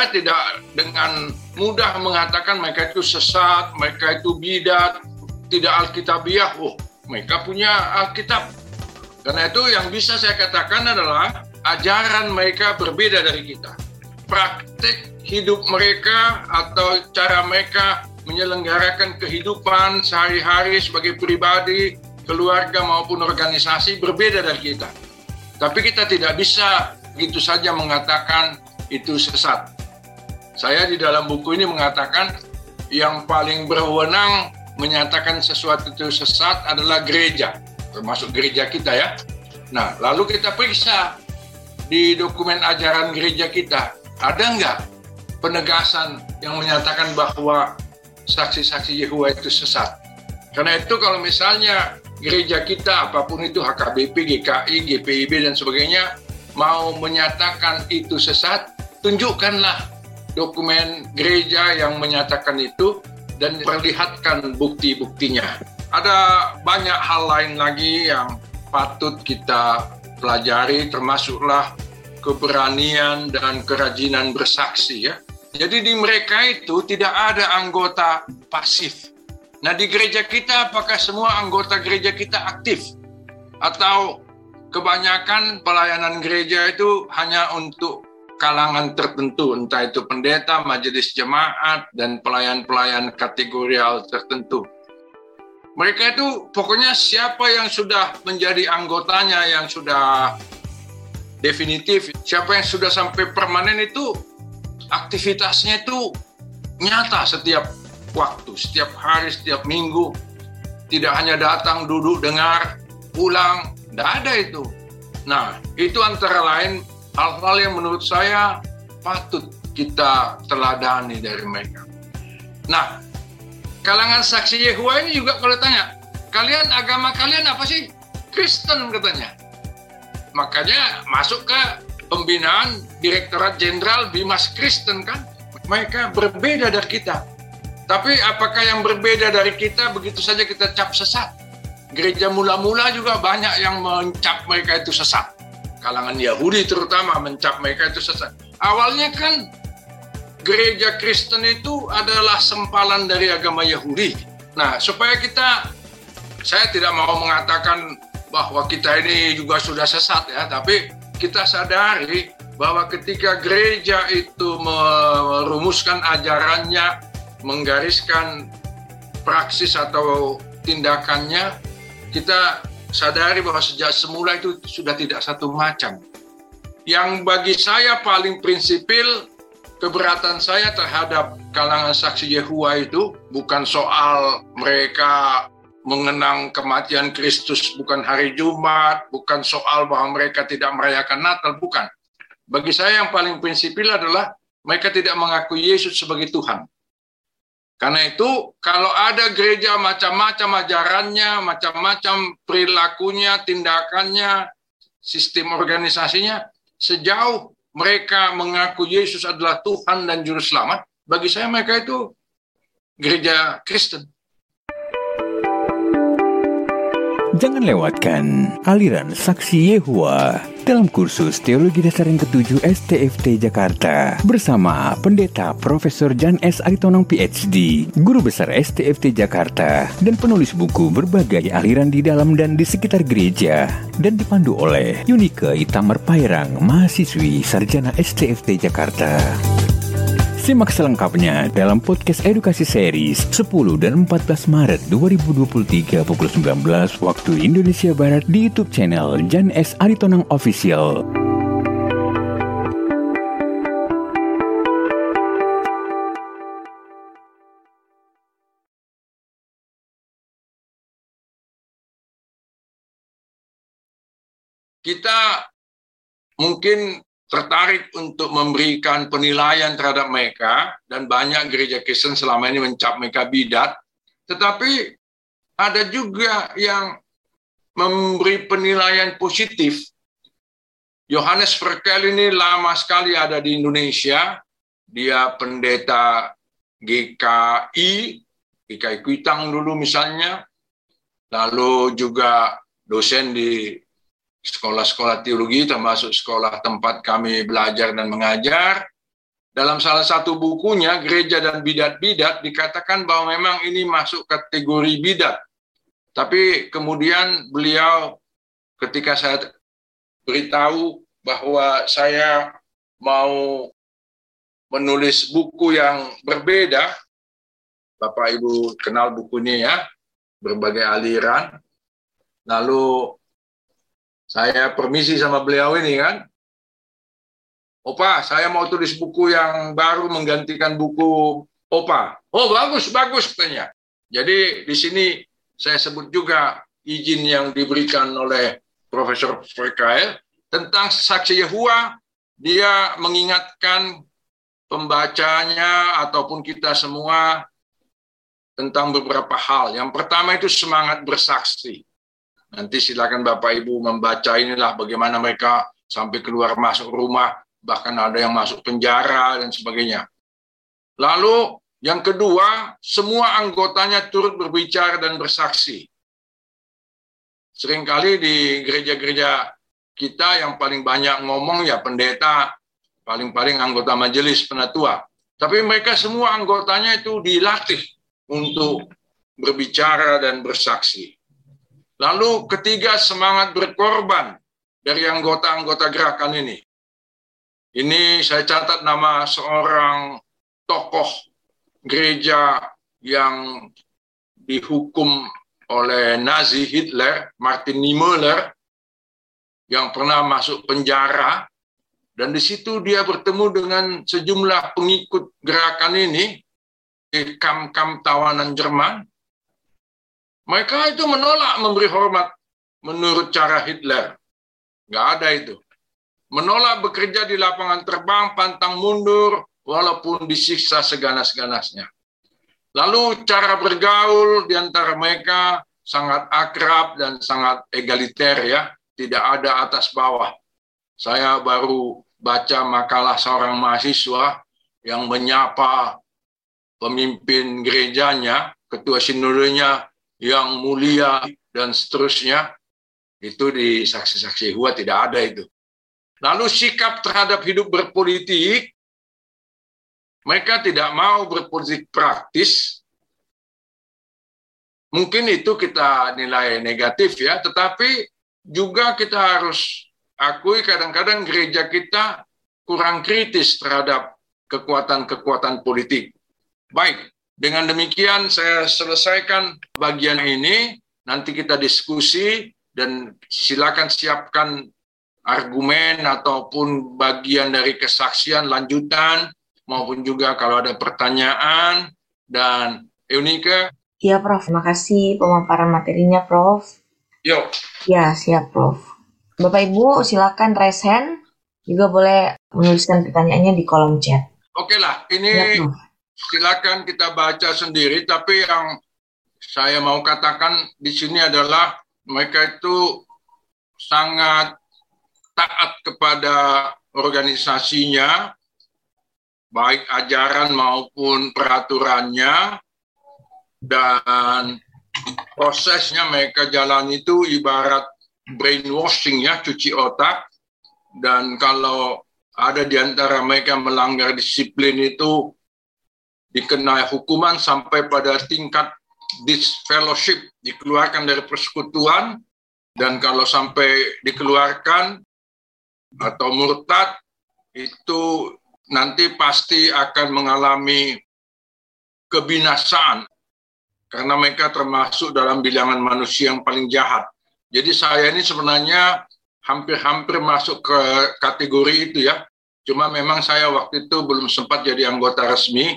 Saya tidak dengan mudah mengatakan mereka itu sesat, mereka itu bidat, tidak alkitabiah. Oh, mereka punya Alkitab. Karena itu yang bisa saya katakan adalah ajaran mereka berbeda dari kita. Praktik hidup mereka atau cara mereka menyelenggarakan kehidupan sehari-hari sebagai pribadi, keluarga maupun organisasi berbeda dari kita. Tapi kita tidak bisa begitu saja mengatakan itu sesat. Saya di dalam buku ini mengatakan yang paling berwenang menyatakan sesuatu itu sesat adalah gereja, termasuk gereja kita ya. Nah, lalu kita periksa di dokumen ajaran gereja kita, ada nggak penegasan yang menyatakan bahwa saksi-saksi Yehova itu sesat? Karena itu kalau misalnya gereja kita, apa pun itu HKBP, GKI, GPIB, dan sebagainya, mau menyatakan itu sesat, tunjukkanlah dokumen gereja yang menyatakan itu dan perlihatkan bukti-buktinya. Ada banyak hal lain lagi yang patut kita pelajari termasuklah keberanian dan kerajinan bersaksi ya. Jadi di mereka itu tidak ada anggota pasif. Nah di gereja kita apakah semua anggota gereja kita aktif? Atau kebanyakan pelayanan gereja itu hanya untuk kalangan tertentu, entah itu pendeta, majelis jemaat, dan pelayan-pelayan kategorial tertentu. Mereka itu pokoknya siapa yang sudah menjadi anggotanya, yang sudah definitif, siapa yang sudah sampai permanen itu aktivitasnya itu nyata setiap waktu, setiap hari, setiap minggu. Tidak hanya datang, duduk, dengar, pulang, tidak ada itu. Nah, itu antara lain hal-hal yang menurut saya patut kita teladani dari mereka. Nah, kalangan saksi Yehua ini juga kalau tanya, kalian agama kalian apa sih? Kristen katanya. Makanya masuk ke pembinaan Direktorat Jenderal Bimas Kristen kan. Mereka berbeda dari kita. Tapi apakah yang berbeda dari kita begitu saja kita cap sesat? Gereja mula-mula juga banyak yang mencap mereka itu sesat kalangan Yahudi terutama mencap mereka itu sesat. Awalnya kan gereja Kristen itu adalah sempalan dari agama Yahudi. Nah, supaya kita saya tidak mau mengatakan bahwa kita ini juga sudah sesat ya, tapi kita sadari bahwa ketika gereja itu merumuskan ajarannya, menggariskan praksis atau tindakannya, kita sadari bahwa sejak semula itu sudah tidak satu macam. Yang bagi saya paling prinsipil keberatan saya terhadap kalangan saksi Yehua itu bukan soal mereka mengenang kematian Kristus bukan hari Jumat, bukan soal bahwa mereka tidak merayakan Natal, bukan. Bagi saya yang paling prinsipil adalah mereka tidak mengakui Yesus sebagai Tuhan. Karena itu, kalau ada gereja macam-macam ajarannya, macam-macam perilakunya, tindakannya, sistem organisasinya, sejauh mereka mengaku Yesus adalah Tuhan dan Juru Selamat, bagi saya mereka itu gereja Kristen. Jangan lewatkan aliran saksi Yehua dalam kursus Teologi Dasar yang ketujuh STFT Jakarta bersama Pendeta Profesor Jan S. Aritonang PhD, Guru Besar STFT Jakarta, dan penulis buku berbagai aliran di dalam dan di sekitar gereja dan dipandu oleh Yunike Itamar Pairang, mahasiswi Sarjana STFT Jakarta. Simak selengkapnya dalam podcast edukasi series 10 dan 14 Maret 2023 pukul 19 waktu Indonesia Barat di YouTube channel Jan S. Aritonang Official. Kita mungkin tertarik untuk memberikan penilaian terhadap mereka dan banyak gereja Kristen selama ini mencap mereka bidat. Tetapi ada juga yang memberi penilaian positif. Yohanes Verkel ini lama sekali ada di Indonesia. Dia pendeta GKI GKI Kuitang dulu misalnya. Lalu juga dosen di sekolah-sekolah teologi termasuk sekolah tempat kami belajar dan mengajar dalam salah satu bukunya gereja dan bidat-bidat dikatakan bahwa memang ini masuk kategori bidat. Tapi kemudian beliau ketika saya beritahu bahwa saya mau menulis buku yang berbeda, Bapak Ibu kenal bukunya ya, berbagai aliran. Lalu saya permisi sama beliau ini kan, Opa, saya mau tulis buku yang baru menggantikan buku Opa. Oh, bagus, bagus katanya. Jadi di sini saya sebut juga izin yang diberikan oleh Profesor Frekael tentang saksi Yehua. Dia mengingatkan pembacanya ataupun kita semua tentang beberapa hal. Yang pertama itu semangat bersaksi. Nanti silakan Bapak Ibu membaca inilah bagaimana mereka sampai keluar masuk rumah bahkan ada yang masuk penjara dan sebagainya. Lalu yang kedua, semua anggotanya turut berbicara dan bersaksi. Seringkali di gereja-gereja kita yang paling banyak ngomong ya pendeta, paling-paling anggota majelis penatua. Tapi mereka semua anggotanya itu dilatih untuk berbicara dan bersaksi. Lalu ketiga semangat berkorban dari anggota-anggota gerakan ini. Ini saya catat nama seorang tokoh gereja yang dihukum oleh Nazi Hitler, Martin Niemöller, yang pernah masuk penjara, dan di situ dia bertemu dengan sejumlah pengikut gerakan ini di kam-kam tawanan Jerman. Mereka itu menolak memberi hormat menurut cara Hitler. Nggak ada itu menolak bekerja di lapangan terbang, pantang mundur, walaupun disiksa seganas-ganasnya. Lalu cara bergaul di antara mereka sangat akrab dan sangat egaliter ya, tidak ada atas bawah. Saya baru baca makalah seorang mahasiswa yang menyapa pemimpin gerejanya, ketua sinodenya yang mulia dan seterusnya. Itu di saksi-saksi Hua tidak ada itu. Lalu sikap terhadap hidup berpolitik, mereka tidak mau berpolitik praktis. Mungkin itu kita nilai negatif ya, tetapi juga kita harus akui kadang-kadang gereja kita kurang kritis terhadap kekuatan-kekuatan politik. Baik, dengan demikian saya selesaikan bagian ini. Nanti kita diskusi dan silakan siapkan argumen ataupun bagian dari kesaksian lanjutan maupun juga kalau ada pertanyaan dan Eunika. Iya Prof, terima kasih pemaparan materinya Prof. Yuk. Ya siap Prof. Bapak Ibu silakan raise hand, juga boleh menuliskan pertanyaannya di kolom chat. Oke lah, ini ya, silakan kita baca sendiri, tapi yang saya mau katakan di sini adalah mereka itu sangat taat kepada organisasinya, baik ajaran maupun peraturannya, dan prosesnya mereka jalan itu ibarat brainwashing ya, cuci otak, dan kalau ada di antara mereka melanggar disiplin itu dikenai hukuman sampai pada tingkat disfellowship, dikeluarkan dari persekutuan, dan kalau sampai dikeluarkan atau murtad itu nanti pasti akan mengalami kebinasaan karena mereka termasuk dalam bilangan manusia yang paling jahat. Jadi saya ini sebenarnya hampir-hampir masuk ke kategori itu ya. Cuma memang saya waktu itu belum sempat jadi anggota resmi,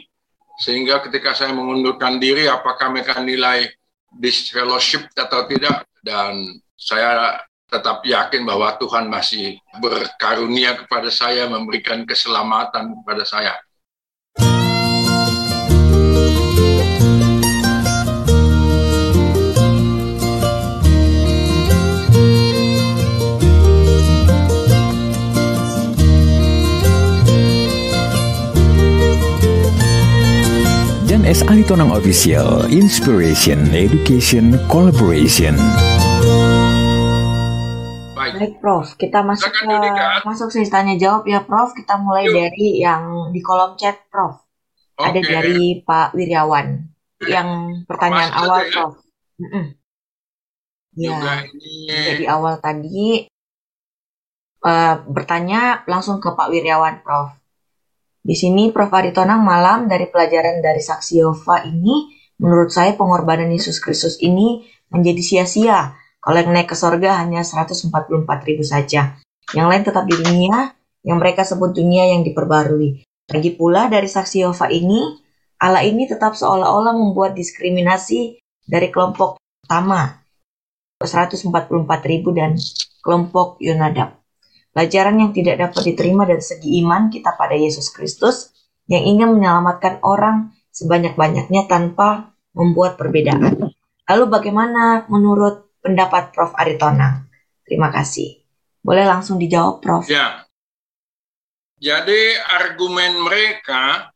sehingga ketika saya mengundurkan diri, apakah mereka nilai disfellowship atau tidak, dan saya tetap yakin bahwa Tuhan masih berkarunia kepada saya, memberikan keselamatan kepada saya. Jan S. Aritonang Official, Inspiration, Education, Collaboration. Baik. Baik, Prof. Kita masuk ke masuk sesi tanya jawab ya, Prof. Kita mulai Yuk. dari yang di kolom chat, Prof. Okay. Ada dari Pak Wiryawan yang pertanyaan Mas awal, ya? Prof. Mm -mm. Ya, ini... jadi awal tadi uh, bertanya langsung ke Pak Wiryawan, Prof. Di sini Prof. Aritonang malam dari pelajaran dari Saksi Yehova ini, menurut saya pengorbanan Yesus Kristus ini menjadi sia-sia kalau yang naik ke sorga hanya 144 ribu saja. Yang lain tetap di dunia, yang mereka sebut dunia yang diperbarui. Lagi pula dari saksi Yehova ini, Allah ini tetap seolah-olah membuat diskriminasi dari kelompok pertama, 144 ribu dan kelompok Yonadab. Pelajaran yang tidak dapat diterima dari segi iman kita pada Yesus Kristus yang ingin menyelamatkan orang sebanyak-banyaknya tanpa membuat perbedaan. Lalu bagaimana menurut pendapat Prof. Aritona. Terima kasih. Boleh langsung dijawab, Prof. Ya. Jadi argumen mereka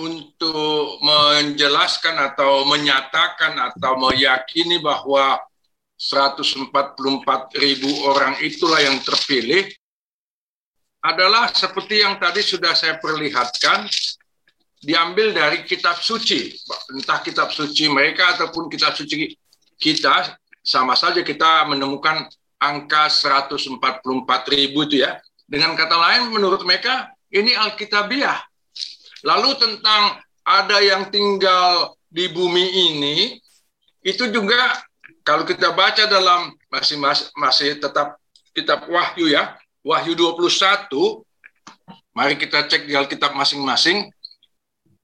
untuk menjelaskan atau menyatakan atau meyakini bahwa 144 ribu orang itulah yang terpilih adalah seperti yang tadi sudah saya perlihatkan diambil dari kitab suci entah kitab suci mereka ataupun kitab suci kita sama saja kita menemukan angka 144 ribu itu ya. Dengan kata lain, menurut mereka ini Alkitabiah. Lalu tentang ada yang tinggal di bumi ini, itu juga kalau kita baca dalam masih masih, tetap kitab Wahyu ya, Wahyu 21, mari kita cek di Alkitab masing-masing.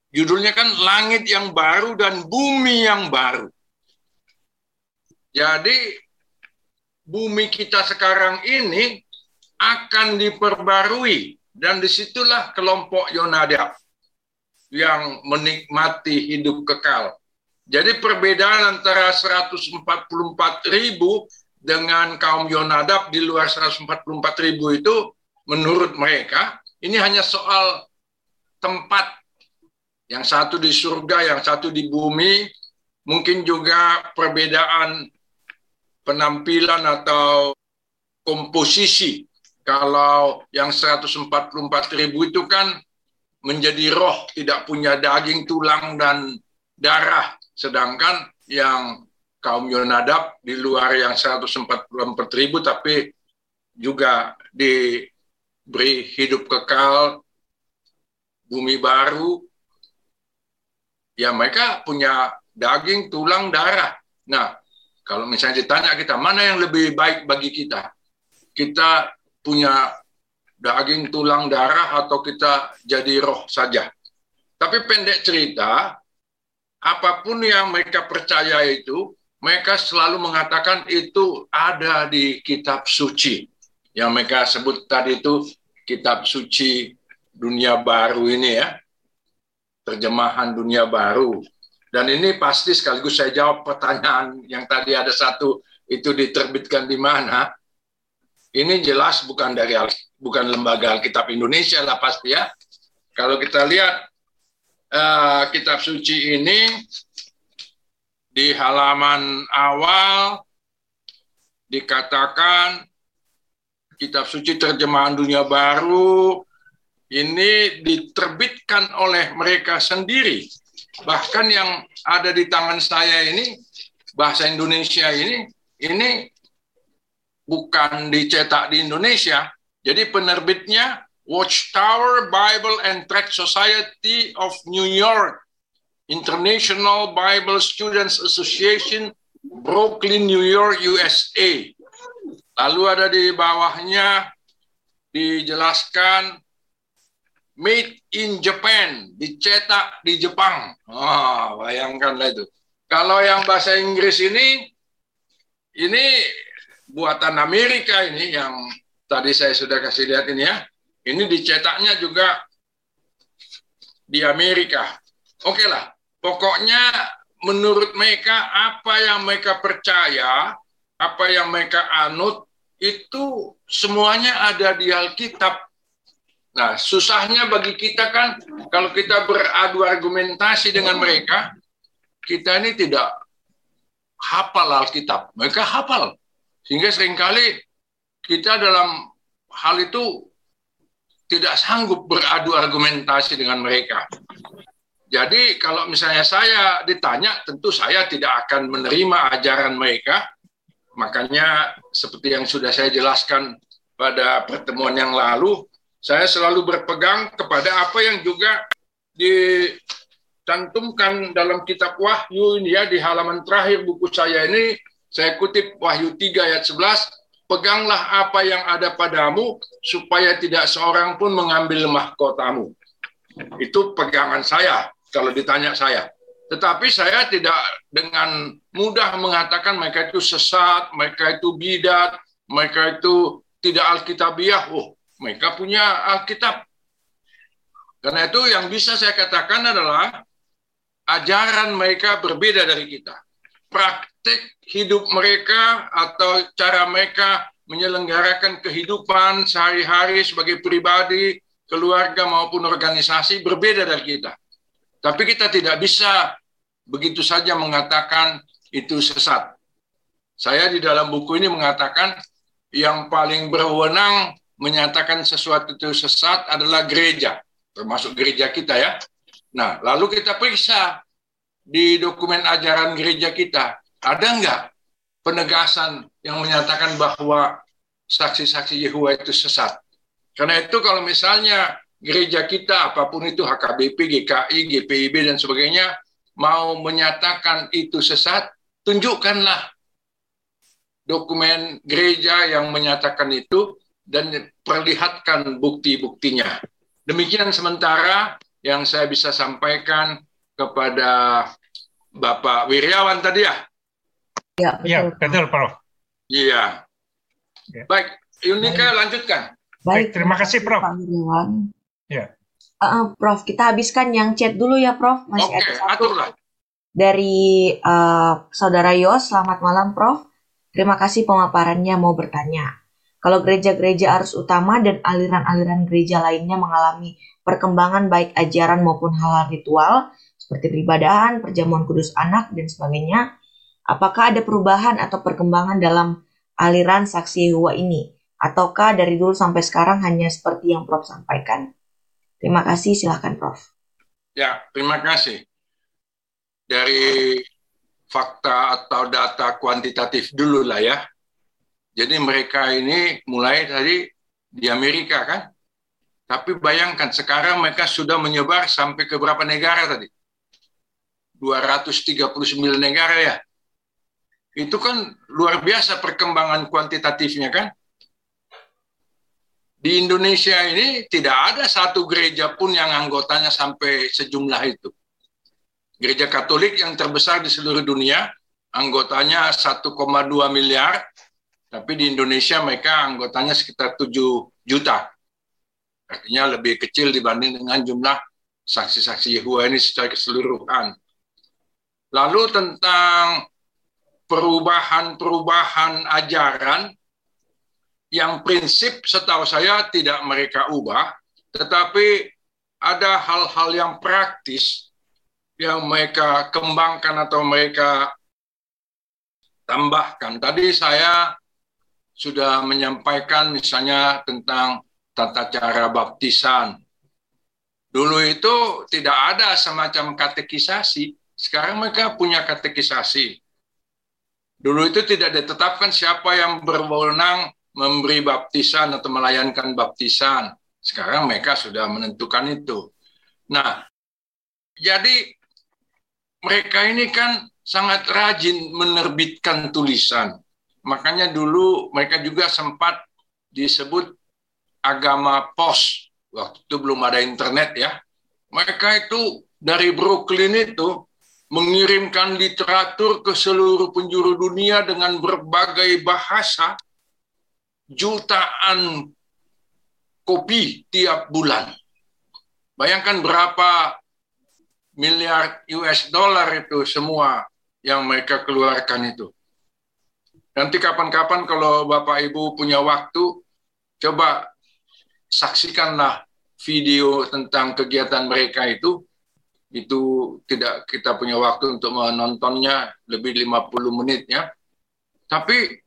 Judulnya kan langit yang baru dan bumi yang baru. Jadi bumi kita sekarang ini akan diperbarui dan di situlah kelompok Yonadab yang menikmati hidup kekal. Jadi perbedaan antara 144 ribu dengan kaum Yonadab di luar 144 ribu itu menurut mereka ini hanya soal tempat yang satu di surga, yang satu di bumi, mungkin juga perbedaan penampilan atau komposisi. Kalau yang 144 ribu itu kan menjadi roh, tidak punya daging, tulang, dan darah. Sedangkan yang kaum Yonadab di luar yang 144 ribu, tapi juga diberi hidup kekal, bumi baru, ya mereka punya daging, tulang, darah. Nah, kalau misalnya ditanya kita, mana yang lebih baik bagi kita? Kita punya daging, tulang, darah, atau kita jadi roh saja? Tapi pendek cerita, apa pun yang mereka percaya itu, mereka selalu mengatakan itu ada di kitab suci. Yang mereka sebut tadi itu kitab suci dunia baru ini ya. Terjemahan dunia baru. Dan ini pasti sekaligus saya jawab pertanyaan yang tadi ada satu itu diterbitkan di mana. Ini jelas bukan dari bukan lembaga Alkitab Indonesia lah pasti ya. Kalau kita lihat uh, kitab suci ini di halaman awal dikatakan kitab suci terjemahan dunia baru ini diterbitkan oleh mereka sendiri bahkan yang ada di tangan saya ini bahasa Indonesia ini ini bukan dicetak di Indonesia. Jadi penerbitnya Watchtower Bible and Tract Society of New York, International Bible Students Association, Brooklyn, New York, USA. Lalu ada di bawahnya dijelaskan made in Japan, dicetak di Jepang. Oh, bayangkanlah itu. Kalau yang bahasa Inggris ini, ini buatan Amerika ini yang tadi saya sudah kasih lihat ini ya. Ini dicetaknya juga di Amerika. Oke lah, pokoknya menurut mereka apa yang mereka percaya, apa yang mereka anut itu semuanya ada di Alkitab Nah, susahnya bagi kita kan kalau kita beradu argumentasi dengan mereka, kita ini tidak hafal Alkitab. Mereka hafal. Sehingga sering kali kita dalam hal itu tidak sanggup beradu argumentasi dengan mereka. Jadi kalau misalnya saya ditanya, tentu saya tidak akan menerima ajaran mereka. Makanya seperti yang sudah saya jelaskan pada pertemuan yang lalu, saya selalu berpegang kepada apa yang juga dicantumkan dalam kitab Wahyu ini ya di halaman terakhir buku saya ini saya kutip Wahyu 3 ayat 11 peganglah apa yang ada padamu supaya tidak seorang pun mengambil mahkotamu. Itu pegangan saya kalau ditanya saya. Tetapi saya tidak dengan mudah mengatakan mereka itu sesat mereka itu bidat mereka itu tidak alkitabiah. Oh mereka punya alkitab. Karena itu yang bisa saya katakan adalah ajaran mereka berbeda dari kita. Praktik hidup mereka atau cara mereka menyelenggarakan kehidupan sehari-hari sebagai pribadi, keluarga maupun organisasi berbeda dari kita. Tapi kita tidak bisa begitu saja mengatakan itu sesat. Saya di dalam buku ini mengatakan yang paling berwenang menyatakan sesuatu itu sesat adalah gereja termasuk gereja kita ya. Nah, lalu kita periksa di dokumen ajaran gereja kita, ada nggak penegasan yang menyatakan bahwa saksi-saksi Yehova itu sesat? Karena itu kalau misalnya gereja kita, apa pun itu HKBP, GKI, GPIB, dan sebagainya, mau menyatakan itu sesat, tunjukkanlah dokumen gereja yang menyatakan itu dan perlihatkan bukti-buktinya. Demikian sementara yang saya bisa sampaikan kepada Bapak Wiryawan tadi ya. Ya, betul, ya, betul Prof. Iya. Ya. Baik, Yunika Baik. lanjutkan. Baik, terima kasih Prof. Pak Wiryawan. Ya. Uh, Prof, kita habiskan yang chat dulu ya Prof. Masih Oke, ada satu. aturlah. Dari uh, Saudara Yos, selamat malam Prof. Terima kasih pemaparannya mau bertanya. Kalau gereja-gereja arus utama dan aliran-aliran gereja lainnya mengalami perkembangan baik ajaran maupun hal-hal ritual seperti peribadahan, perjamuan kudus anak, dan sebagainya, apakah ada perubahan atau perkembangan dalam aliran saksi Yehova ini? Ataukah dari dulu sampai sekarang hanya seperti yang Prof sampaikan? Terima kasih, silakan Prof. Ya, terima kasih. Dari fakta atau data kuantitatif dulu lah ya. Jadi mereka ini mulai tadi di Amerika kan. Tapi bayangkan sekarang mereka sudah menyebar sampai ke berapa negara tadi? 239 negara ya. Itu kan luar biasa perkembangan kuantitatifnya kan. Di Indonesia ini tidak ada satu gereja pun yang anggotanya sampai sejumlah itu. Gereja Katolik yang terbesar di seluruh dunia, anggotanya 1,2 miliar, tapi di Indonesia mereka anggotanya sekitar 7 juta. Artinya lebih kecil dibanding dengan jumlah saksi-saksi Yehova ini secara keseluruhan. Lalu tentang perubahan-perubahan ajaran yang prinsip setahu saya tidak mereka ubah, tetapi ada hal-hal yang praktis yang mereka kembangkan atau mereka tambahkan. Tadi saya sudah menyampaikan misalnya tentang tata cara baptisan. Dulu itu tidak ada semacam katekisasi, sekarang mereka punya katekisasi. Dulu itu tidak ditetapkan siapa yang berwenang memberi baptisan atau melayankan baptisan. Sekarang mereka sudah menentukan itu. Nah, jadi mereka ini kan sangat rajin menerbitkan tulisan. Makanya dulu mereka juga sempat disebut agama pos. Waktu itu belum ada internet ya. Mereka itu dari Brooklyn itu mengirimkan literatur ke seluruh penjuru dunia dengan berbagai bahasa jutaan kopi tiap bulan. Bayangkan berapa miliar US dollar itu semua yang mereka keluarkan itu. Nanti kapan-kapan kalau Bapak Ibu punya waktu, coba saksikanlah video tentang kegiatan mereka itu. Itu tidak kita punya waktu untuk menontonnya lebih 50 menit ya. Tapi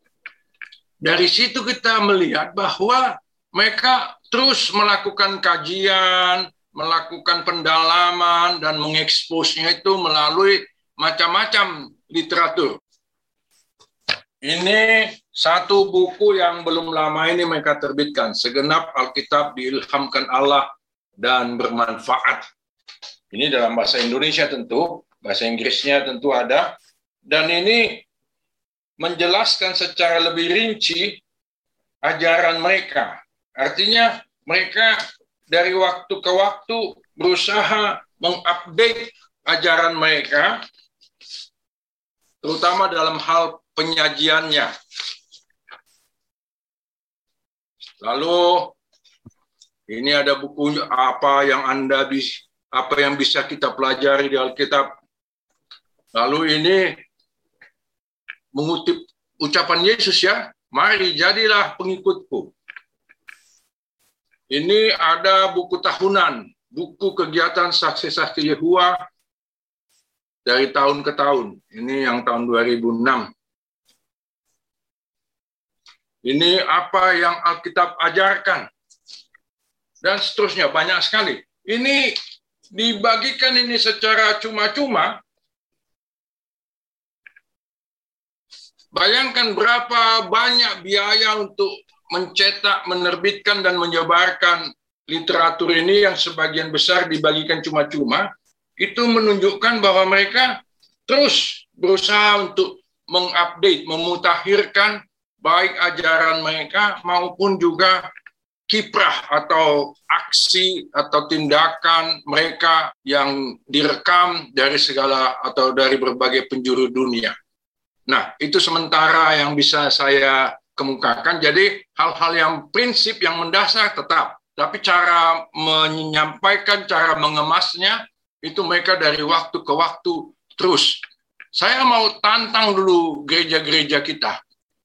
dari situ kita melihat bahwa mereka terus melakukan kajian, melakukan pendalaman dan mengeksposnya itu melalui macam-macam literatur. Ini satu buku yang belum lama ini mereka terbitkan. Segenap Alkitab diilhamkan Allah dan bermanfaat. Ini dalam bahasa Indonesia tentu, bahasa Inggrisnya tentu ada. Dan ini menjelaskan secara lebih rinci ajaran mereka. Artinya mereka dari waktu ke waktu berusaha mengupdate ajaran mereka, terutama dalam hal penyajiannya. Lalu ini ada buku apa yang Anda bisa apa yang bisa kita pelajari di Alkitab. Lalu ini mengutip ucapan Yesus ya, mari jadilah pengikutku. Ini ada buku tahunan, buku kegiatan saksi-saksi Yehua dari tahun ke tahun. Ini yang tahun 2006. Ini apa yang Alkitab ajarkan. Dan seterusnya, banyak sekali. Ini dibagikan ini secara cuma-cuma. Bayangkan berapa banyak biaya untuk mencetak, menerbitkan, dan menyebarkan literatur ini yang sebagian besar dibagikan cuma-cuma, itu menunjukkan bahwa mereka terus berusaha untuk mengupdate, memutakhirkan baik ajaran mereka maupun juga kiprah atau aksi atau tindakan mereka yang direkam dari segala atau dari berbagai penjuru dunia. Nah, itu sementara yang bisa saya kemukakan. Jadi hal-hal yang prinsip yang mendasar tetap, tapi cara menyampaikan, cara mengemasnya itu mereka dari waktu ke waktu terus. Saya mau tantang dulu gereja-gereja kita.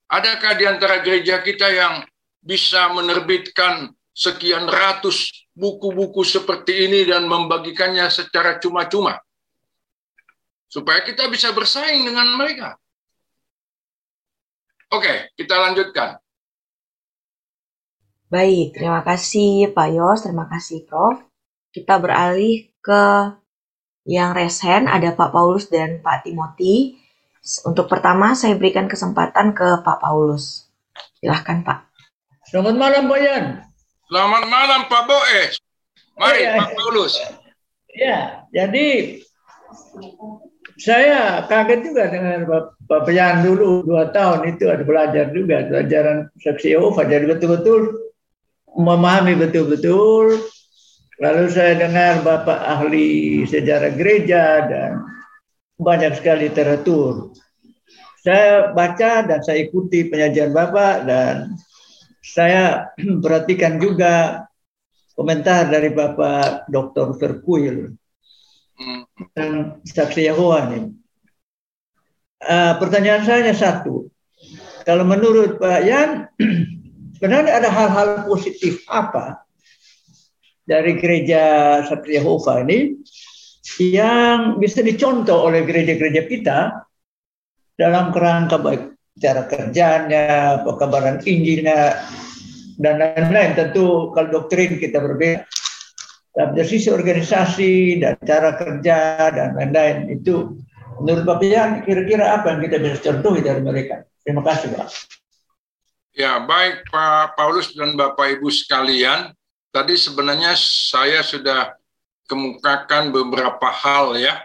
Adakah di antara gereja kita yang bisa menerbitkan sekian ratus buku-buku seperti ini dan membagikannya secara cuma-cuma? Supaya kita bisa bersaing dengan mereka. Oke, kita lanjutkan. Baik, terima kasih Pak Yos, terima kasih Prof. Kita beralih ke yang resen, ada Pak Paulus dan Pak Timothy. Untuk pertama, saya berikan kesempatan ke Pak Paulus. Silahkan Pak. Selamat malam Pak Yan. Selamat malam Pak Boes. Mari ya, Pak Paulus. Ya, jadi saya kaget juga dengan Pak Peyan dulu dua tahun itu ada belajar juga pelajaran saksi Yehova jadi betul-betul memahami betul-betul. Lalu saya dengar Bapak ahli sejarah gereja dan banyak sekali literatur. Saya baca dan saya ikuti penyajian Bapak dan saya perhatikan juga komentar dari Bapak Dr. Verkuil dan saksi Yahweh ini. Uh, pertanyaan saya satu, kalau menurut Pak Yan, sebenarnya ada hal-hal positif apa dari gereja saksi Yehova ini yang bisa dicontoh oleh gereja-gereja kita dalam kerangka baik cara kerjanya, pekabaran Injilnya, dan lain-lain. Tentu kalau doktrin kita berbeda dari sisi organisasi dan cara kerja dan lain-lain itu menurut Bapak Yan kira-kira apa yang kita bisa contohi dari mereka? Terima kasih Pak. Ya baik Pak Paulus dan Bapak Ibu sekalian, tadi sebenarnya saya sudah kemukakan beberapa hal ya,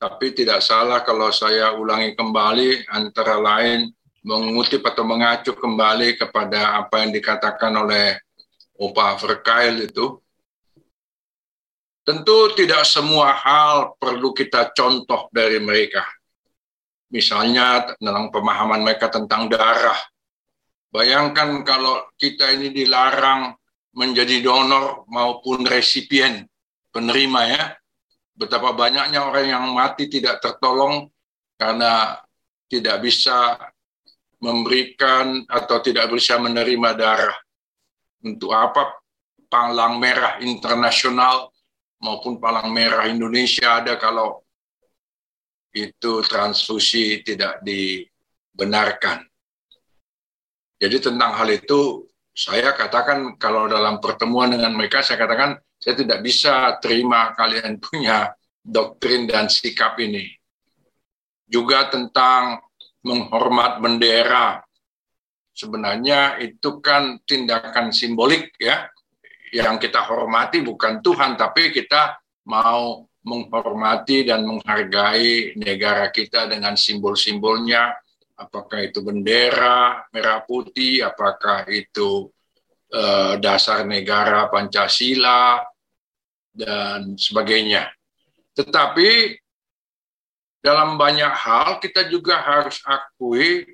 tapi tidak salah kalau saya ulangi kembali antara lain mengutip atau mengacu kembali kepada apa yang dikatakan oleh Opa Verkail itu Tentu tidak semua hal perlu kita contoh dari mereka. Misalnya tentang pemahaman mereka tentang darah. Bayangkan kalau kita ini dilarang menjadi donor maupun resipien, penerima ya. Betapa banyaknya orang yang mati tidak tertolong karena tidak bisa memberikan atau tidak bisa menerima darah. Untuk apa? Palang Merah Internasional maupun Palang Merah Indonesia ada kalau itu transfusi tidak dibenarkan. Jadi tentang hal itu saya katakan kalau dalam pertemuan dengan mereka saya katakan saya tidak bisa terima kalian punya doktrin dan sikap ini. Juga tentang menghormat bendera. Sebenarnya itu kan tindakan simbolik ya. Yang kita hormati bukan Tuhan tapi kita mau menghormati dan menghargai negara kita dengan simbol-simbolnya, apakah itu bendera merah putih, apakah itu uh, dasar negara Pancasila, dan sebagainya. Tetapi dalam banyak hal kita juga harus akui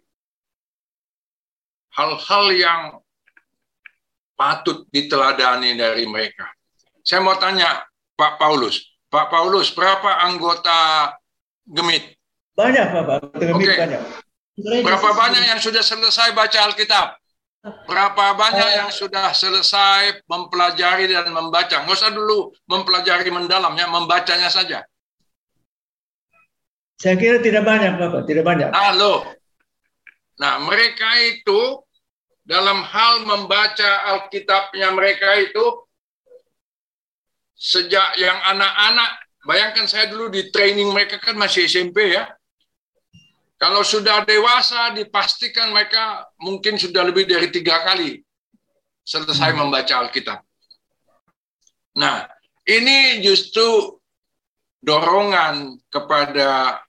hal-hal yang patut diteladani dari mereka. Saya mau tanya Pak Paulus, Pak Paulus, berapa anggota Gemit? Banyak, Pak. Gemit okay. banyak. Berapa banyak yang sudah selesai baca Alkitab? Berapa banyak yang sudah selesai mempelajari dan membaca? Nggak usah dulu mempelajari mendalam, ya, membacanya saja. Saya kira tidak banyak, Bapak. Tidak banyak. Halo. Nah, mereka itu dalam hal membaca Alkitabnya mereka itu sejak yang anak-anak, bayangkan saya dulu di training mereka kan masih SMP ya. Kalau sudah dewasa dipastikan mereka mungkin sudah lebih dari tiga kali selesai hmm. membaca Alkitab. Nah, ini justru dorongan kepada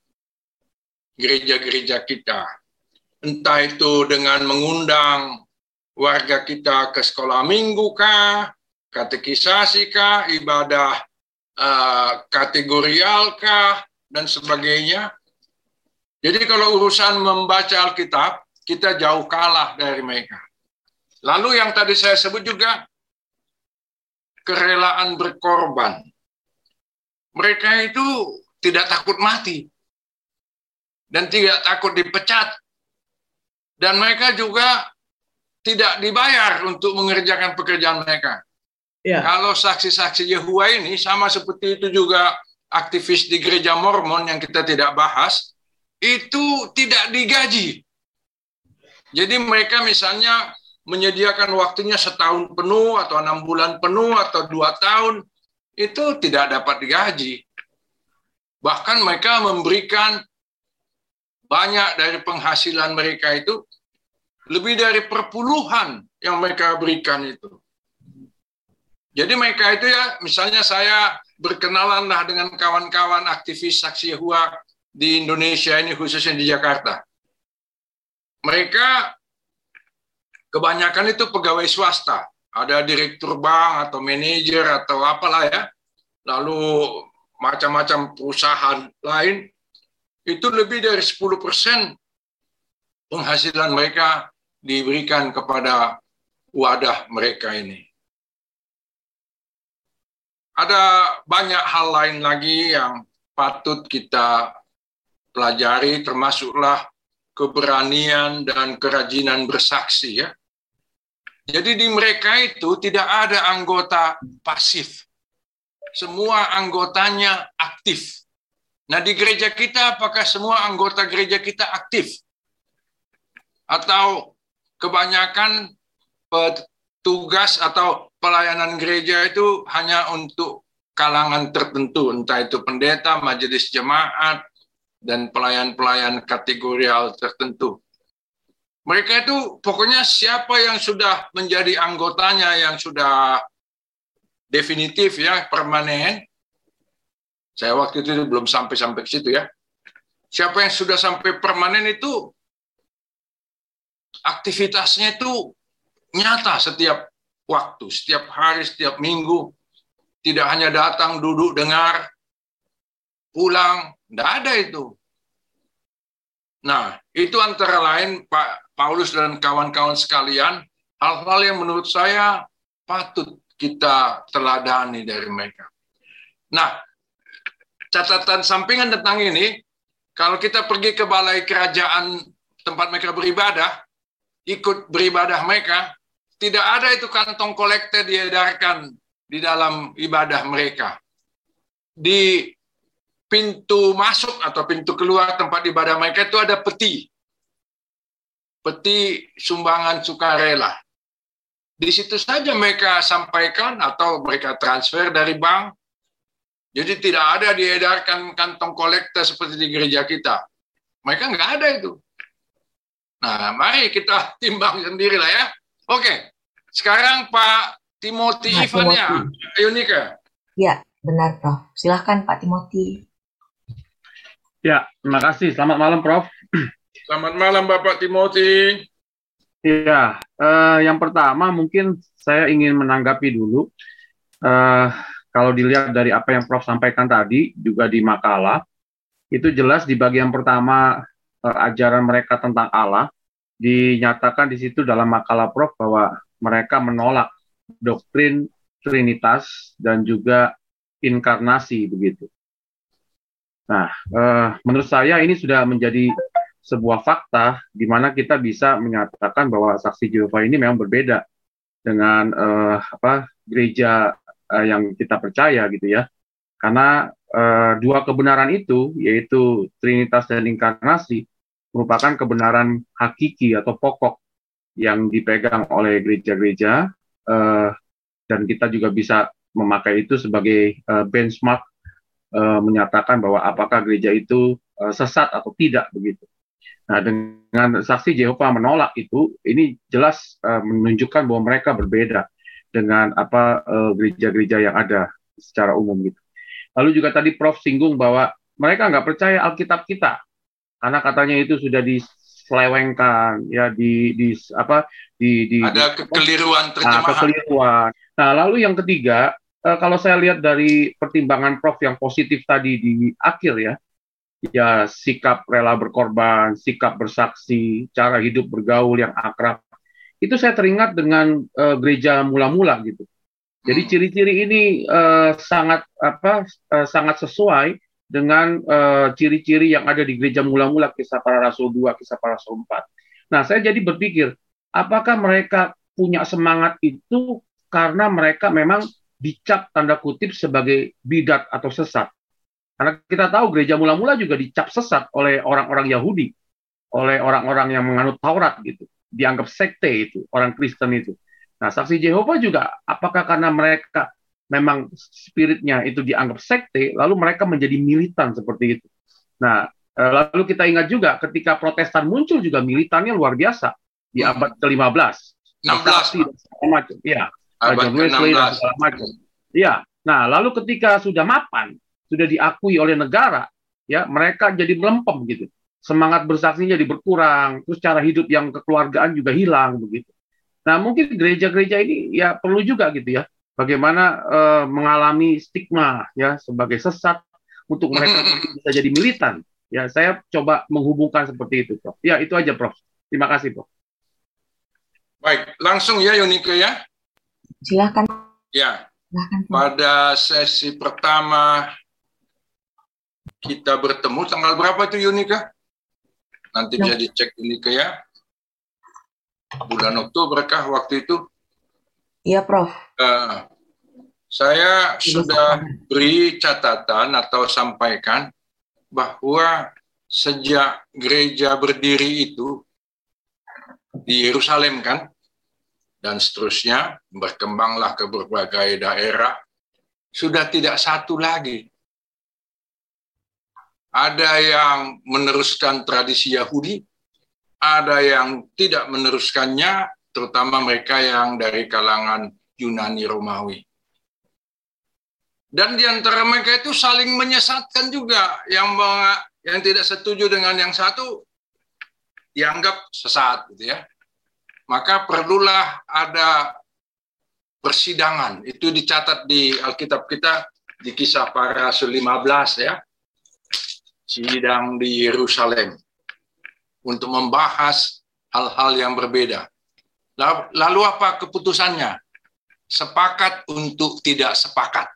gereja-gereja kita. Entah itu dengan mengundang warga kita ke sekolah minggu kah, katekisasi kah, ibadah uh, kategorial kah, dan sebagainya. Jadi kalau urusan membaca Alkitab, kita jauh kalah dari mereka. Lalu yang tadi saya sebut juga, kerelaan berkorban. Mereka itu tidak takut mati. Dan tidak takut dipecat. Dan mereka juga tidak dibayar untuk mengerjakan pekerjaan mereka. Ya. Kalau saksi-saksi Yehua ini sama seperti itu juga aktivis di gereja Mormon yang kita tidak bahas, itu tidak digaji. Jadi mereka misalnya menyediakan waktunya setahun penuh atau enam bulan penuh atau dua tahun, itu tidak dapat digaji. Bahkan mereka memberikan banyak dari penghasilan mereka itu lebih dari perpuluhan yang mereka berikan itu. Jadi mereka itu ya, misalnya saya berkenalan lah dengan kawan-kawan aktivis saksi Yehua di Indonesia ini khususnya di Jakarta. Mereka kebanyakan itu pegawai swasta, ada direktur bank atau manajer atau apalah ya, lalu macam-macam perusahaan lain, itu lebih dari 10 persen penghasilan mereka diberikan kepada wadah mereka ini. Ada banyak hal lain lagi yang patut kita pelajari, termasuklah keberanian dan kerajinan bersaksi ya. Jadi di mereka itu tidak ada anggota pasif. Semua anggotanya aktif. Nah di gereja kita apakah semua anggota gereja kita aktif? Atau kebanyakan petugas atau pelayanan gereja itu hanya untuk kalangan tertentu, entah itu pendeta, majelis jemaat, dan pelayan-pelayan kategorial tertentu. Mereka itu pokoknya siapa yang sudah menjadi anggotanya yang sudah definitif ya, permanen. Saya waktu itu belum sampai sampai ke situ ya. Siapa yang sudah sampai permanen itu aktivitasnya itu nyata setiap waktu, setiap hari, setiap minggu. Tidak hanya datang, duduk, dengar, pulang. Tidak ada itu. Nah, itu antara lain Pak Paulus dan kawan-kawan sekalian, hal-hal yang menurut saya patut kita teladani dari mereka. Nah, catatan sampingan tentang ini, kalau kita pergi ke balai kerajaan tempat mereka beribadah, ikut beribadah mereka, tidak ada itu kantong kolektor diedarkan di dalam ibadah mereka. Di pintu masuk atau pintu keluar tempat ibadah mereka itu ada peti. peti sumbangan sukarela. Di situ saja mereka sampaikan atau mereka transfer dari bank. Jadi tidak ada diedarkan kantong kolektor seperti di gereja kita. Mereka nggak ada itu. Nah, mari kita timbang sendiri lah ya. Oke, sekarang Pak Timothy nah, Ivan ya, Yunika. Ya, benar Prof. Silahkan Pak Timothy. Ya, terima kasih. Selamat malam Prof. Selamat malam Bapak Timothy. Ya, uh, yang pertama mungkin saya ingin menanggapi dulu. Uh, kalau dilihat dari apa yang Prof sampaikan tadi, juga di makalah, itu jelas di bagian pertama uh, ajaran mereka tentang Allah, dinyatakan di situ dalam makalah Prof bahwa mereka menolak doktrin Trinitas dan juga inkarnasi begitu. Nah, uh, menurut saya ini sudah menjadi sebuah fakta di mana kita bisa menyatakan bahwa saksi Jehovah ini memang berbeda dengan uh, apa gereja uh, yang kita percaya gitu ya. Karena uh, dua kebenaran itu yaitu Trinitas dan inkarnasi merupakan kebenaran hakiki atau pokok yang dipegang oleh gereja-gereja uh, dan kita juga bisa memakai itu sebagai uh, benchmark uh, menyatakan bahwa apakah gereja itu uh, sesat atau tidak begitu. Nah, dengan saksi Jehovah menolak itu, ini jelas uh, menunjukkan bahwa mereka berbeda dengan apa eh, gereja-gereja uh, yang ada secara umum gitu. Lalu juga tadi Prof singgung bahwa mereka nggak percaya Alkitab kita karena katanya itu sudah diselewengkan ya di di apa di di ada kekeliruan terjemahan. Nah, kekeliruan. Nah, lalu yang ketiga uh, kalau saya lihat dari pertimbangan Prof yang positif tadi di akhir ya, ya sikap rela berkorban, sikap bersaksi, cara hidup bergaul yang akrab. Itu saya teringat dengan uh, gereja mula-mula gitu. Jadi hmm. ciri-ciri ini uh, sangat apa uh, sangat sesuai dengan ciri-ciri uh, yang ada di gereja mula-mula kisah para rasul 2, kisah para rasul 4. Nah, saya jadi berpikir, apakah mereka punya semangat itu karena mereka memang dicap tanda kutip sebagai bidat atau sesat. Karena kita tahu gereja mula-mula juga dicap sesat oleh orang-orang Yahudi, oleh orang-orang yang menganut Taurat gitu, dianggap sekte itu, orang Kristen itu. Nah, saksi Jehovah juga apakah karena mereka memang spiritnya itu dianggap sekte, lalu mereka menjadi militan seperti itu. Nah, eh, lalu kita ingat juga ketika Protestan muncul juga militannya luar biasa di hmm. abad ke-15. 16. macam. Ya, John Wesley dan segala macam. Iya. Nah, lalu ketika sudah mapan, sudah diakui oleh negara, ya mereka jadi melempem gitu. Semangat bersaksinya jadi berkurang, terus cara hidup yang kekeluargaan juga hilang begitu. Nah mungkin gereja-gereja ini ya perlu juga gitu ya, bagaimana uh, mengalami stigma ya sebagai sesat untuk mereka bisa jadi militan. Ya saya coba menghubungkan seperti itu, Prof. Ya itu aja, Prof. Terima kasih, Prof. Baik, langsung ya Yunike ya. Silakan. Ya. Pada sesi pertama kita bertemu tanggal berapa itu Yunika? Nanti ya. bisa dicek Yunika ya. Bulan Oktober kah waktu itu? Iya, Prof. Uh, saya sudah beri catatan atau sampaikan bahwa sejak gereja berdiri itu di Yerusalem kan dan seterusnya berkembanglah ke berbagai daerah sudah tidak satu lagi ada yang meneruskan tradisi Yahudi, ada yang tidak meneruskannya, terutama mereka yang dari kalangan Yunani Romawi. Dan di antara mereka itu saling menyesatkan juga. Yang yang tidak setuju dengan yang satu dianggap sesat gitu ya. Maka perlulah ada persidangan. Itu dicatat di Alkitab kita di kisah para Rasul 15 ya sidang di Yerusalem untuk membahas hal-hal yang berbeda. Lalu apa keputusannya? Sepakat untuk tidak sepakat.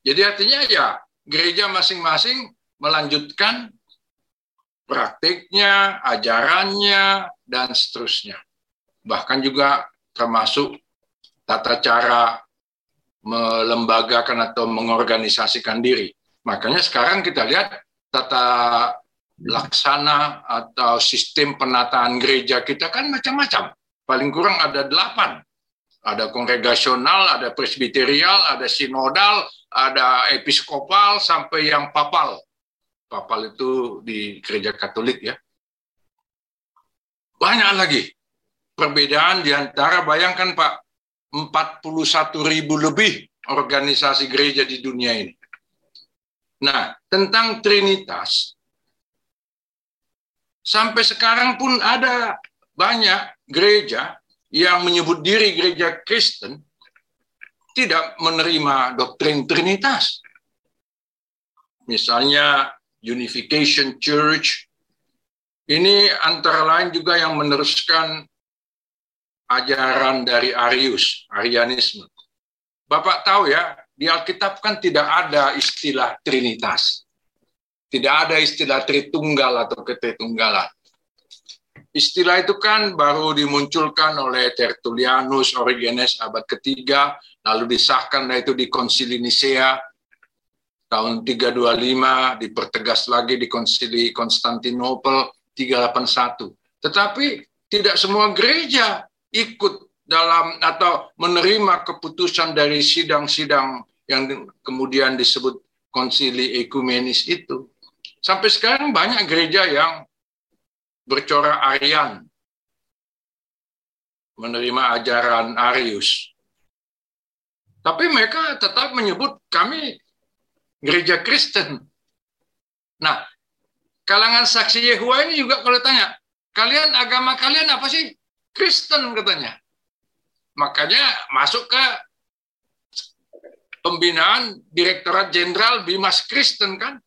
Jadi artinya ya gereja masing-masing melanjutkan praktiknya, ajarannya, dan seterusnya. Bahkan juga termasuk tata cara melembagakan atau mengorganisasikan diri. Makanya sekarang kita lihat tata laksana atau sistem penataan gereja kita kan macam-macam. Paling kurang ada delapan. Ada kongregasional, ada presbiterial, ada sinodal, ada episkopal, sampai yang papal. Papal itu di gereja katolik ya. Banyak lagi perbedaan di antara, bayangkan Pak, 41 ribu lebih organisasi gereja di dunia ini. Nah, tentang Trinitas, sampai sekarang pun ada banyak gereja yang menyebut diri gereja Kristen tidak menerima doktrin Trinitas. Misalnya Unification Church, ini antara lain juga yang meneruskan ajaran dari Arius, Arianisme. Bapak tahu ya, di Alkitab kan tidak ada istilah Trinitas. Tidak ada istilah Tritunggal atau Ketritunggalan. Istilah itu kan baru dimunculkan oleh Tertullianus Origenes abad ketiga, lalu disahkan itu di Konsili Nisea tahun 325, dipertegas lagi di Konsili Konstantinopel 381. Tetapi tidak semua gereja ikut dalam atau menerima keputusan dari sidang-sidang yang kemudian disebut konsili ekumenis itu. Sampai sekarang banyak gereja yang bercorak Aryan, menerima ajaran Arius. Tapi mereka tetap menyebut kami gereja Kristen. Nah, kalangan saksi Yehua ini juga kalau tanya, kalian agama kalian apa sih? Kristen katanya. Makanya masuk ke pembinaan Direktorat Jenderal Bimas Kristen kan.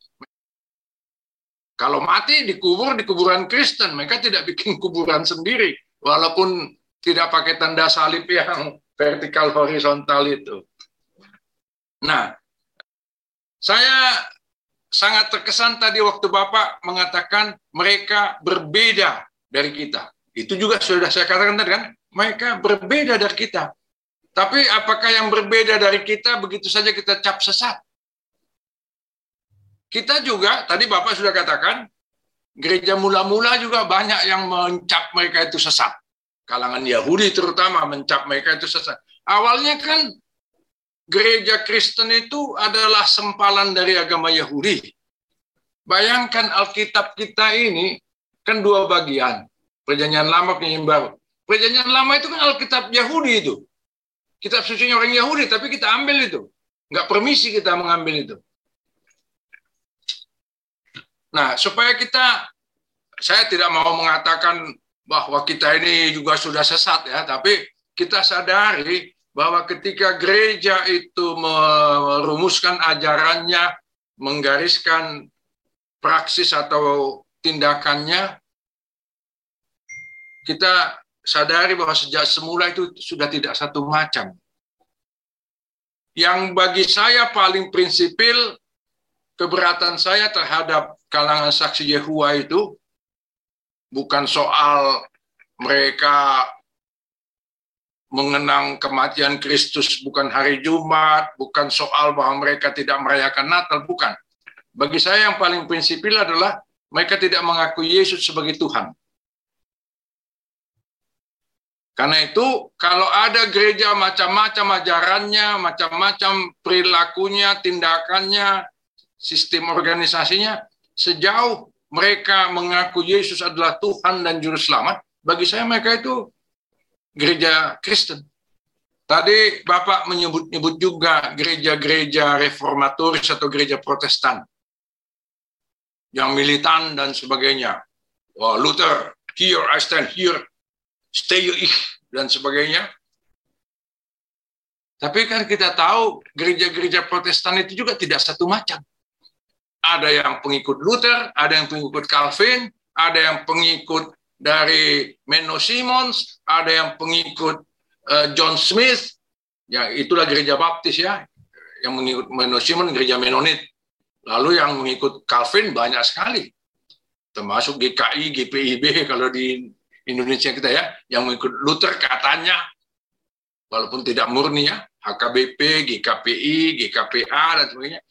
Kalau mati dikubur di kuburan Kristen, mereka tidak bikin kuburan sendiri, walaupun tidak pakai tanda salib yang vertikal horizontal itu. Nah, saya sangat terkesan tadi waktu Bapak mengatakan mereka berbeda dari kita. Itu juga sudah saya katakan tadi kan, mereka berbeda dari kita. Tapi apakah yang berbeda dari kita begitu saja kita cap sesat? Kita juga, tadi Bapak sudah katakan, gereja mula-mula juga banyak yang mencap mereka itu sesat. Kalangan Yahudi terutama mencap mereka itu sesat. Awalnya kan gereja Kristen itu adalah sempalan dari agama Yahudi. Bayangkan Alkitab kita ini kan dua bagian. Perjanjian lama, perjanjian baru. Perjanjian lama itu kan Alkitab Yahudi itu. Kitab suci orang Yahudi, tapi kita ambil itu. Nggak permisi kita mengambil itu. Nah, supaya kita, saya tidak mau mengatakan bahwa kita ini juga sudah sesat ya, tapi kita sadari bahwa ketika gereja itu merumuskan ajarannya, menggariskan praksis atau tindakannya, kita sadari bahwa sejak semula itu sudah tidak satu macam. Yang bagi saya paling prinsipil, keberatan saya terhadap kalangan saksi Yehua itu bukan soal mereka mengenang kematian Kristus bukan hari Jumat, bukan soal bahwa mereka tidak merayakan Natal, bukan. Bagi saya yang paling prinsipil adalah mereka tidak mengakui Yesus sebagai Tuhan. Karena itu, kalau ada gereja macam-macam ajarannya, macam-macam perilakunya, tindakannya, sistem organisasinya, sejauh mereka mengaku Yesus adalah Tuhan dan Juru Selamat, bagi saya mereka itu gereja Kristen. Tadi Bapak menyebut-nyebut juga gereja-gereja reformatoris atau gereja protestan. Yang militan dan sebagainya. Wah, Luther, here I stand here stay ich dan sebagainya. Tapi kan kita tahu gereja-gereja Protestan itu juga tidak satu macam. Ada yang pengikut Luther, ada yang pengikut Calvin, ada yang pengikut dari Menno Simons, ada yang pengikut uh, John Smith, ya itulah gereja Baptis ya, yang mengikut Menno Simons gereja Mennonit. Lalu yang mengikut Calvin banyak sekali, termasuk GKI, GPIB kalau di Indonesia kita ya, yang mengikut Luther katanya, walaupun tidak murni ya, HKBP, GKPI, GKPA, dan sebagainya.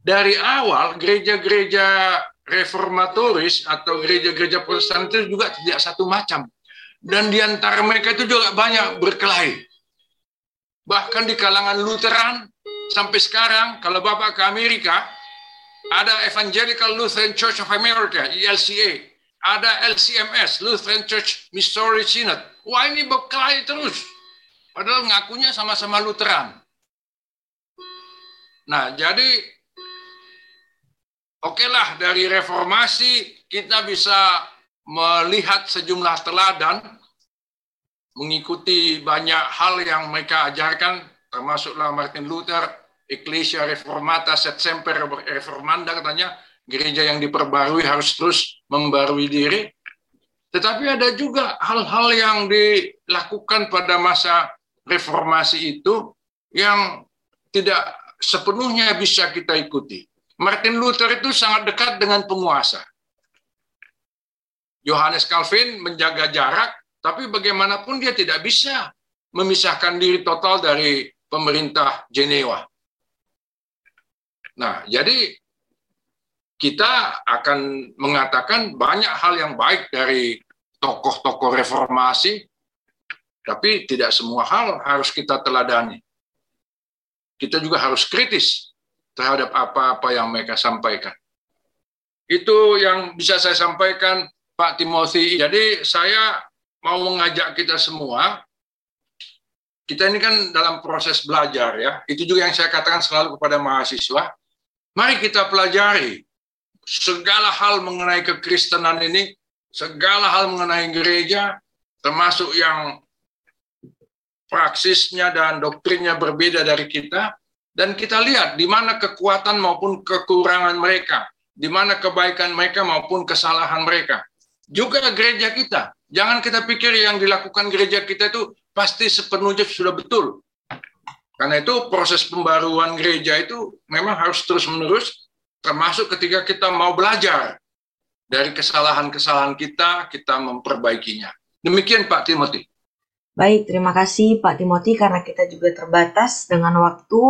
dari awal gereja-gereja reformatoris atau gereja-gereja protestan itu juga tidak satu macam. Dan di antara mereka itu juga banyak berkelahi. Bahkan di kalangan Lutheran, sampai sekarang, kalau Bapak ke Amerika, ada Evangelical Lutheran Church of America, ELCA. Ada LCMS, Lutheran Church Missouri Synod. Wah ini berkelahi terus. Padahal ngakunya sama-sama Lutheran. Nah, jadi oke lah dari reformasi kita bisa melihat sejumlah teladan, mengikuti banyak hal yang mereka ajarkan, termasuklah Martin Luther, Ecclesia Reformata Set Semper Reformanda katanya, gereja yang diperbarui harus terus membarui diri. Tetapi ada juga hal-hal yang dilakukan pada masa reformasi itu yang tidak sepenuhnya bisa kita ikuti. Martin Luther itu sangat dekat dengan penguasa. Johannes Calvin menjaga jarak, tapi bagaimanapun dia tidak bisa memisahkan diri total dari pemerintah Jenewa. Nah, jadi kita akan mengatakan banyak hal yang baik dari tokoh-tokoh reformasi, tapi tidak semua hal harus kita teladani. Kita juga harus kritis terhadap apa-apa yang mereka sampaikan. Itu yang bisa saya sampaikan Pak Timothy. Jadi saya mau mengajak kita semua, kita ini kan dalam proses belajar ya. Itu juga yang saya katakan selalu kepada mahasiswa. Mari kita pelajari segala hal mengenai kekristenan ini, segala hal mengenai gereja, termasuk yang praksisnya dan doktrinnya berbeda dari kita, dan kita lihat di mana kekuatan maupun kekurangan mereka, di mana kebaikan mereka maupun kesalahan mereka juga gereja kita. Jangan kita pikir yang dilakukan gereja kita itu pasti sepenuhnya sudah betul. Karena itu proses pembaruan gereja itu memang harus terus-menerus, termasuk ketika kita mau belajar dari kesalahan-kesalahan kita, kita memperbaikinya. Demikian Pak Timothy. Baik, terima kasih Pak Timothy karena kita juga terbatas dengan waktu.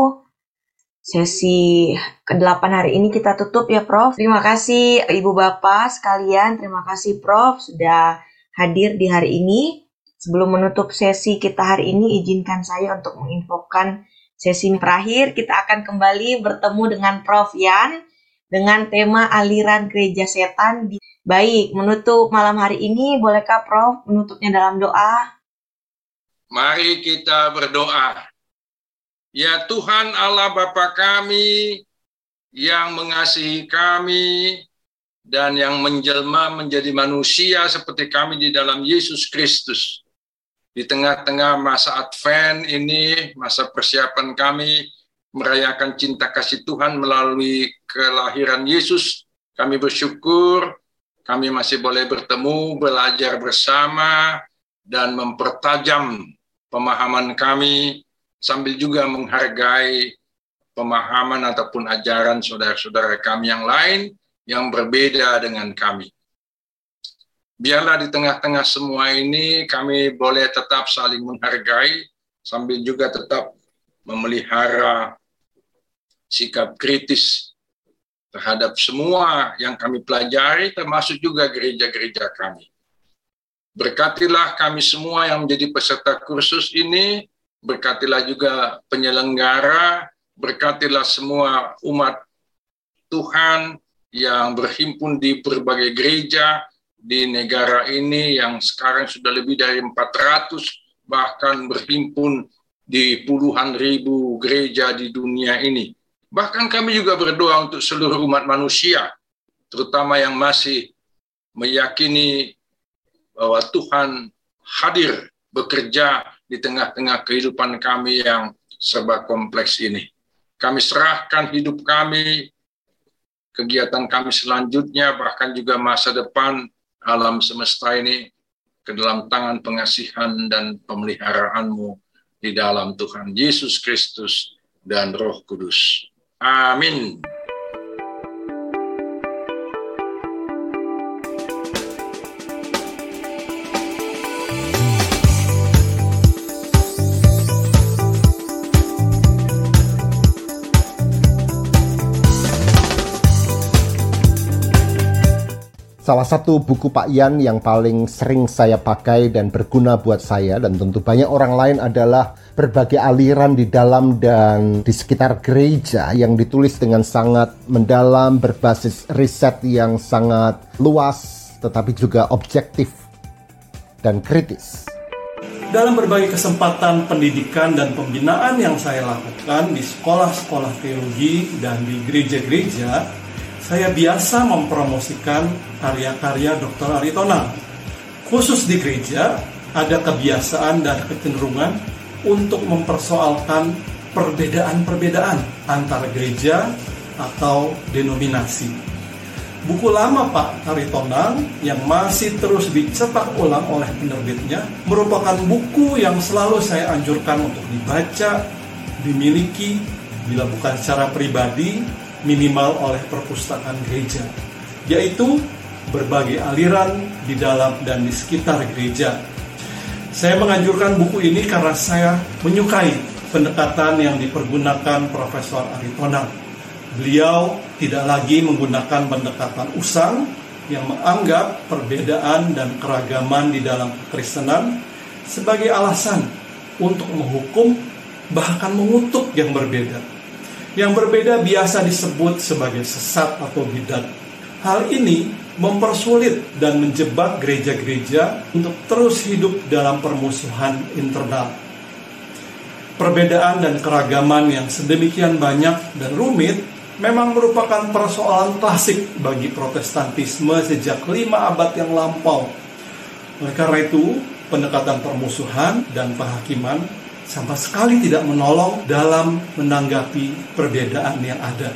Sesi ke-8 hari ini kita tutup ya Prof. Terima kasih Ibu Bapak sekalian, terima kasih Prof sudah hadir di hari ini. Sebelum menutup sesi kita hari ini, izinkan saya untuk menginfokan sesi terakhir. Kita akan kembali bertemu dengan Prof Yan dengan tema aliran gereja setan. Baik, menutup malam hari ini, bolehkah Prof menutupnya dalam doa? Mari kita berdoa. Ya Tuhan Allah Bapa kami yang mengasihi kami dan yang menjelma menjadi manusia seperti kami di dalam Yesus Kristus. Di tengah-tengah masa Advent ini, masa persiapan kami merayakan cinta kasih Tuhan melalui kelahiran Yesus, kami bersyukur kami masih boleh bertemu, belajar bersama, dan mempertajam pemahaman kami sambil juga menghargai pemahaman ataupun ajaran saudara-saudara kami yang lain yang berbeda dengan kami. Biarlah di tengah-tengah semua ini kami boleh tetap saling menghargai sambil juga tetap memelihara sikap kritis terhadap semua yang kami pelajari termasuk juga gereja-gereja kami. Berkatilah kami semua yang menjadi peserta kursus ini berkatilah juga penyelenggara, berkatilah semua umat Tuhan yang berhimpun di berbagai gereja di negara ini yang sekarang sudah lebih dari 400 bahkan berhimpun di puluhan ribu gereja di dunia ini. Bahkan kami juga berdoa untuk seluruh umat manusia, terutama yang masih meyakini bahwa Tuhan hadir bekerja di tengah-tengah kehidupan kami yang serba kompleks ini. Kami serahkan hidup kami, kegiatan kami selanjutnya, bahkan juga masa depan alam semesta ini ke dalam tangan pengasihan dan pemeliharaanmu di dalam Tuhan Yesus Kristus dan Roh Kudus. Amin. Salah satu buku Pak Yan yang paling sering saya pakai dan berguna buat saya dan tentu banyak orang lain adalah berbagai aliran di dalam dan di sekitar gereja yang ditulis dengan sangat mendalam berbasis riset yang sangat luas tetapi juga objektif dan kritis. Dalam berbagai kesempatan pendidikan dan pembinaan yang saya lakukan di sekolah-sekolah teologi dan di gereja-gereja, saya biasa mempromosikan karya-karya Dr. Aritonang. Khusus di gereja, ada kebiasaan dan kecenderungan untuk mempersoalkan perbedaan-perbedaan antara gereja atau denominasi. Buku lama Pak Aritonang yang masih terus dicetak ulang oleh penerbitnya merupakan buku yang selalu saya anjurkan untuk dibaca, dimiliki, bila bukan secara pribadi, minimal oleh perpustakaan gereja, yaitu berbagai aliran di dalam dan di sekitar gereja. Saya menganjurkan buku ini karena saya menyukai pendekatan yang dipergunakan Profesor Aritonang. Beliau tidak lagi menggunakan pendekatan usang yang menganggap perbedaan dan keragaman di dalam kekristenan sebagai alasan untuk menghukum bahkan mengutuk yang berbeda yang berbeda biasa disebut sebagai sesat atau bidat. Hal ini mempersulit dan menjebak gereja-gereja untuk terus hidup dalam permusuhan internal. Perbedaan dan keragaman yang sedemikian banyak dan rumit memang merupakan persoalan klasik bagi protestantisme sejak lima abad yang lampau. Oleh karena itu, pendekatan permusuhan dan penghakiman sama sekali tidak menolong dalam menanggapi perbedaan yang ada.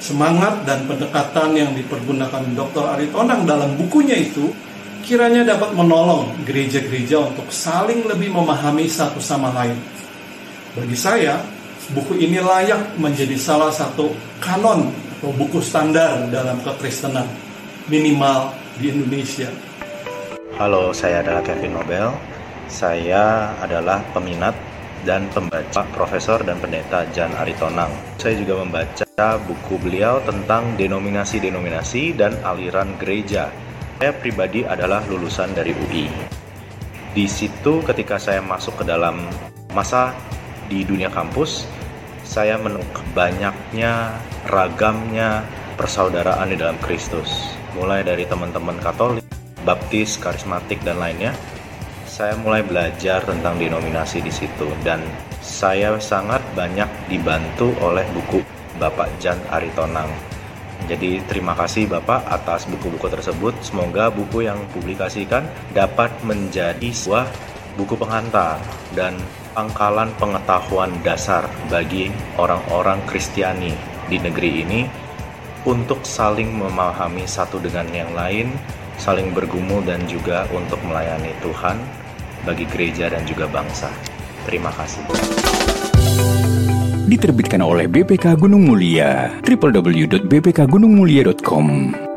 Semangat dan pendekatan yang dipergunakan Dr. Aritonang dalam bukunya itu kiranya dapat menolong gereja-gereja untuk saling lebih memahami satu sama lain. Bagi saya, buku ini layak menjadi salah satu kanon atau buku standar dalam kekristenan, minimal di Indonesia. Halo, saya adalah Kevin Nobel. Saya adalah peminat dan pembaca Profesor dan Pendeta Jan Aritonang. Saya juga membaca buku beliau tentang denominasi-denominasi dan aliran gereja. Saya pribadi adalah lulusan dari UI. Di situ ketika saya masuk ke dalam masa di dunia kampus, saya menemukan banyaknya ragamnya persaudaraan di dalam Kristus. Mulai dari teman-teman Katolik, Baptis, Karismatik, dan lainnya, saya mulai belajar tentang denominasi di situ dan saya sangat banyak dibantu oleh buku Bapak Jan Aritonang. Jadi terima kasih Bapak atas buku-buku tersebut. Semoga buku yang publikasikan dapat menjadi sebuah buku pengantar dan pangkalan pengetahuan dasar bagi orang-orang Kristiani di negeri ini untuk saling memahami satu dengan yang lain, saling bergumul dan juga untuk melayani Tuhan bagi gereja dan juga bangsa. Terima kasih. Diterbitkan oleh BPK Gunung Mulia, www.bpkgunungmulia.com.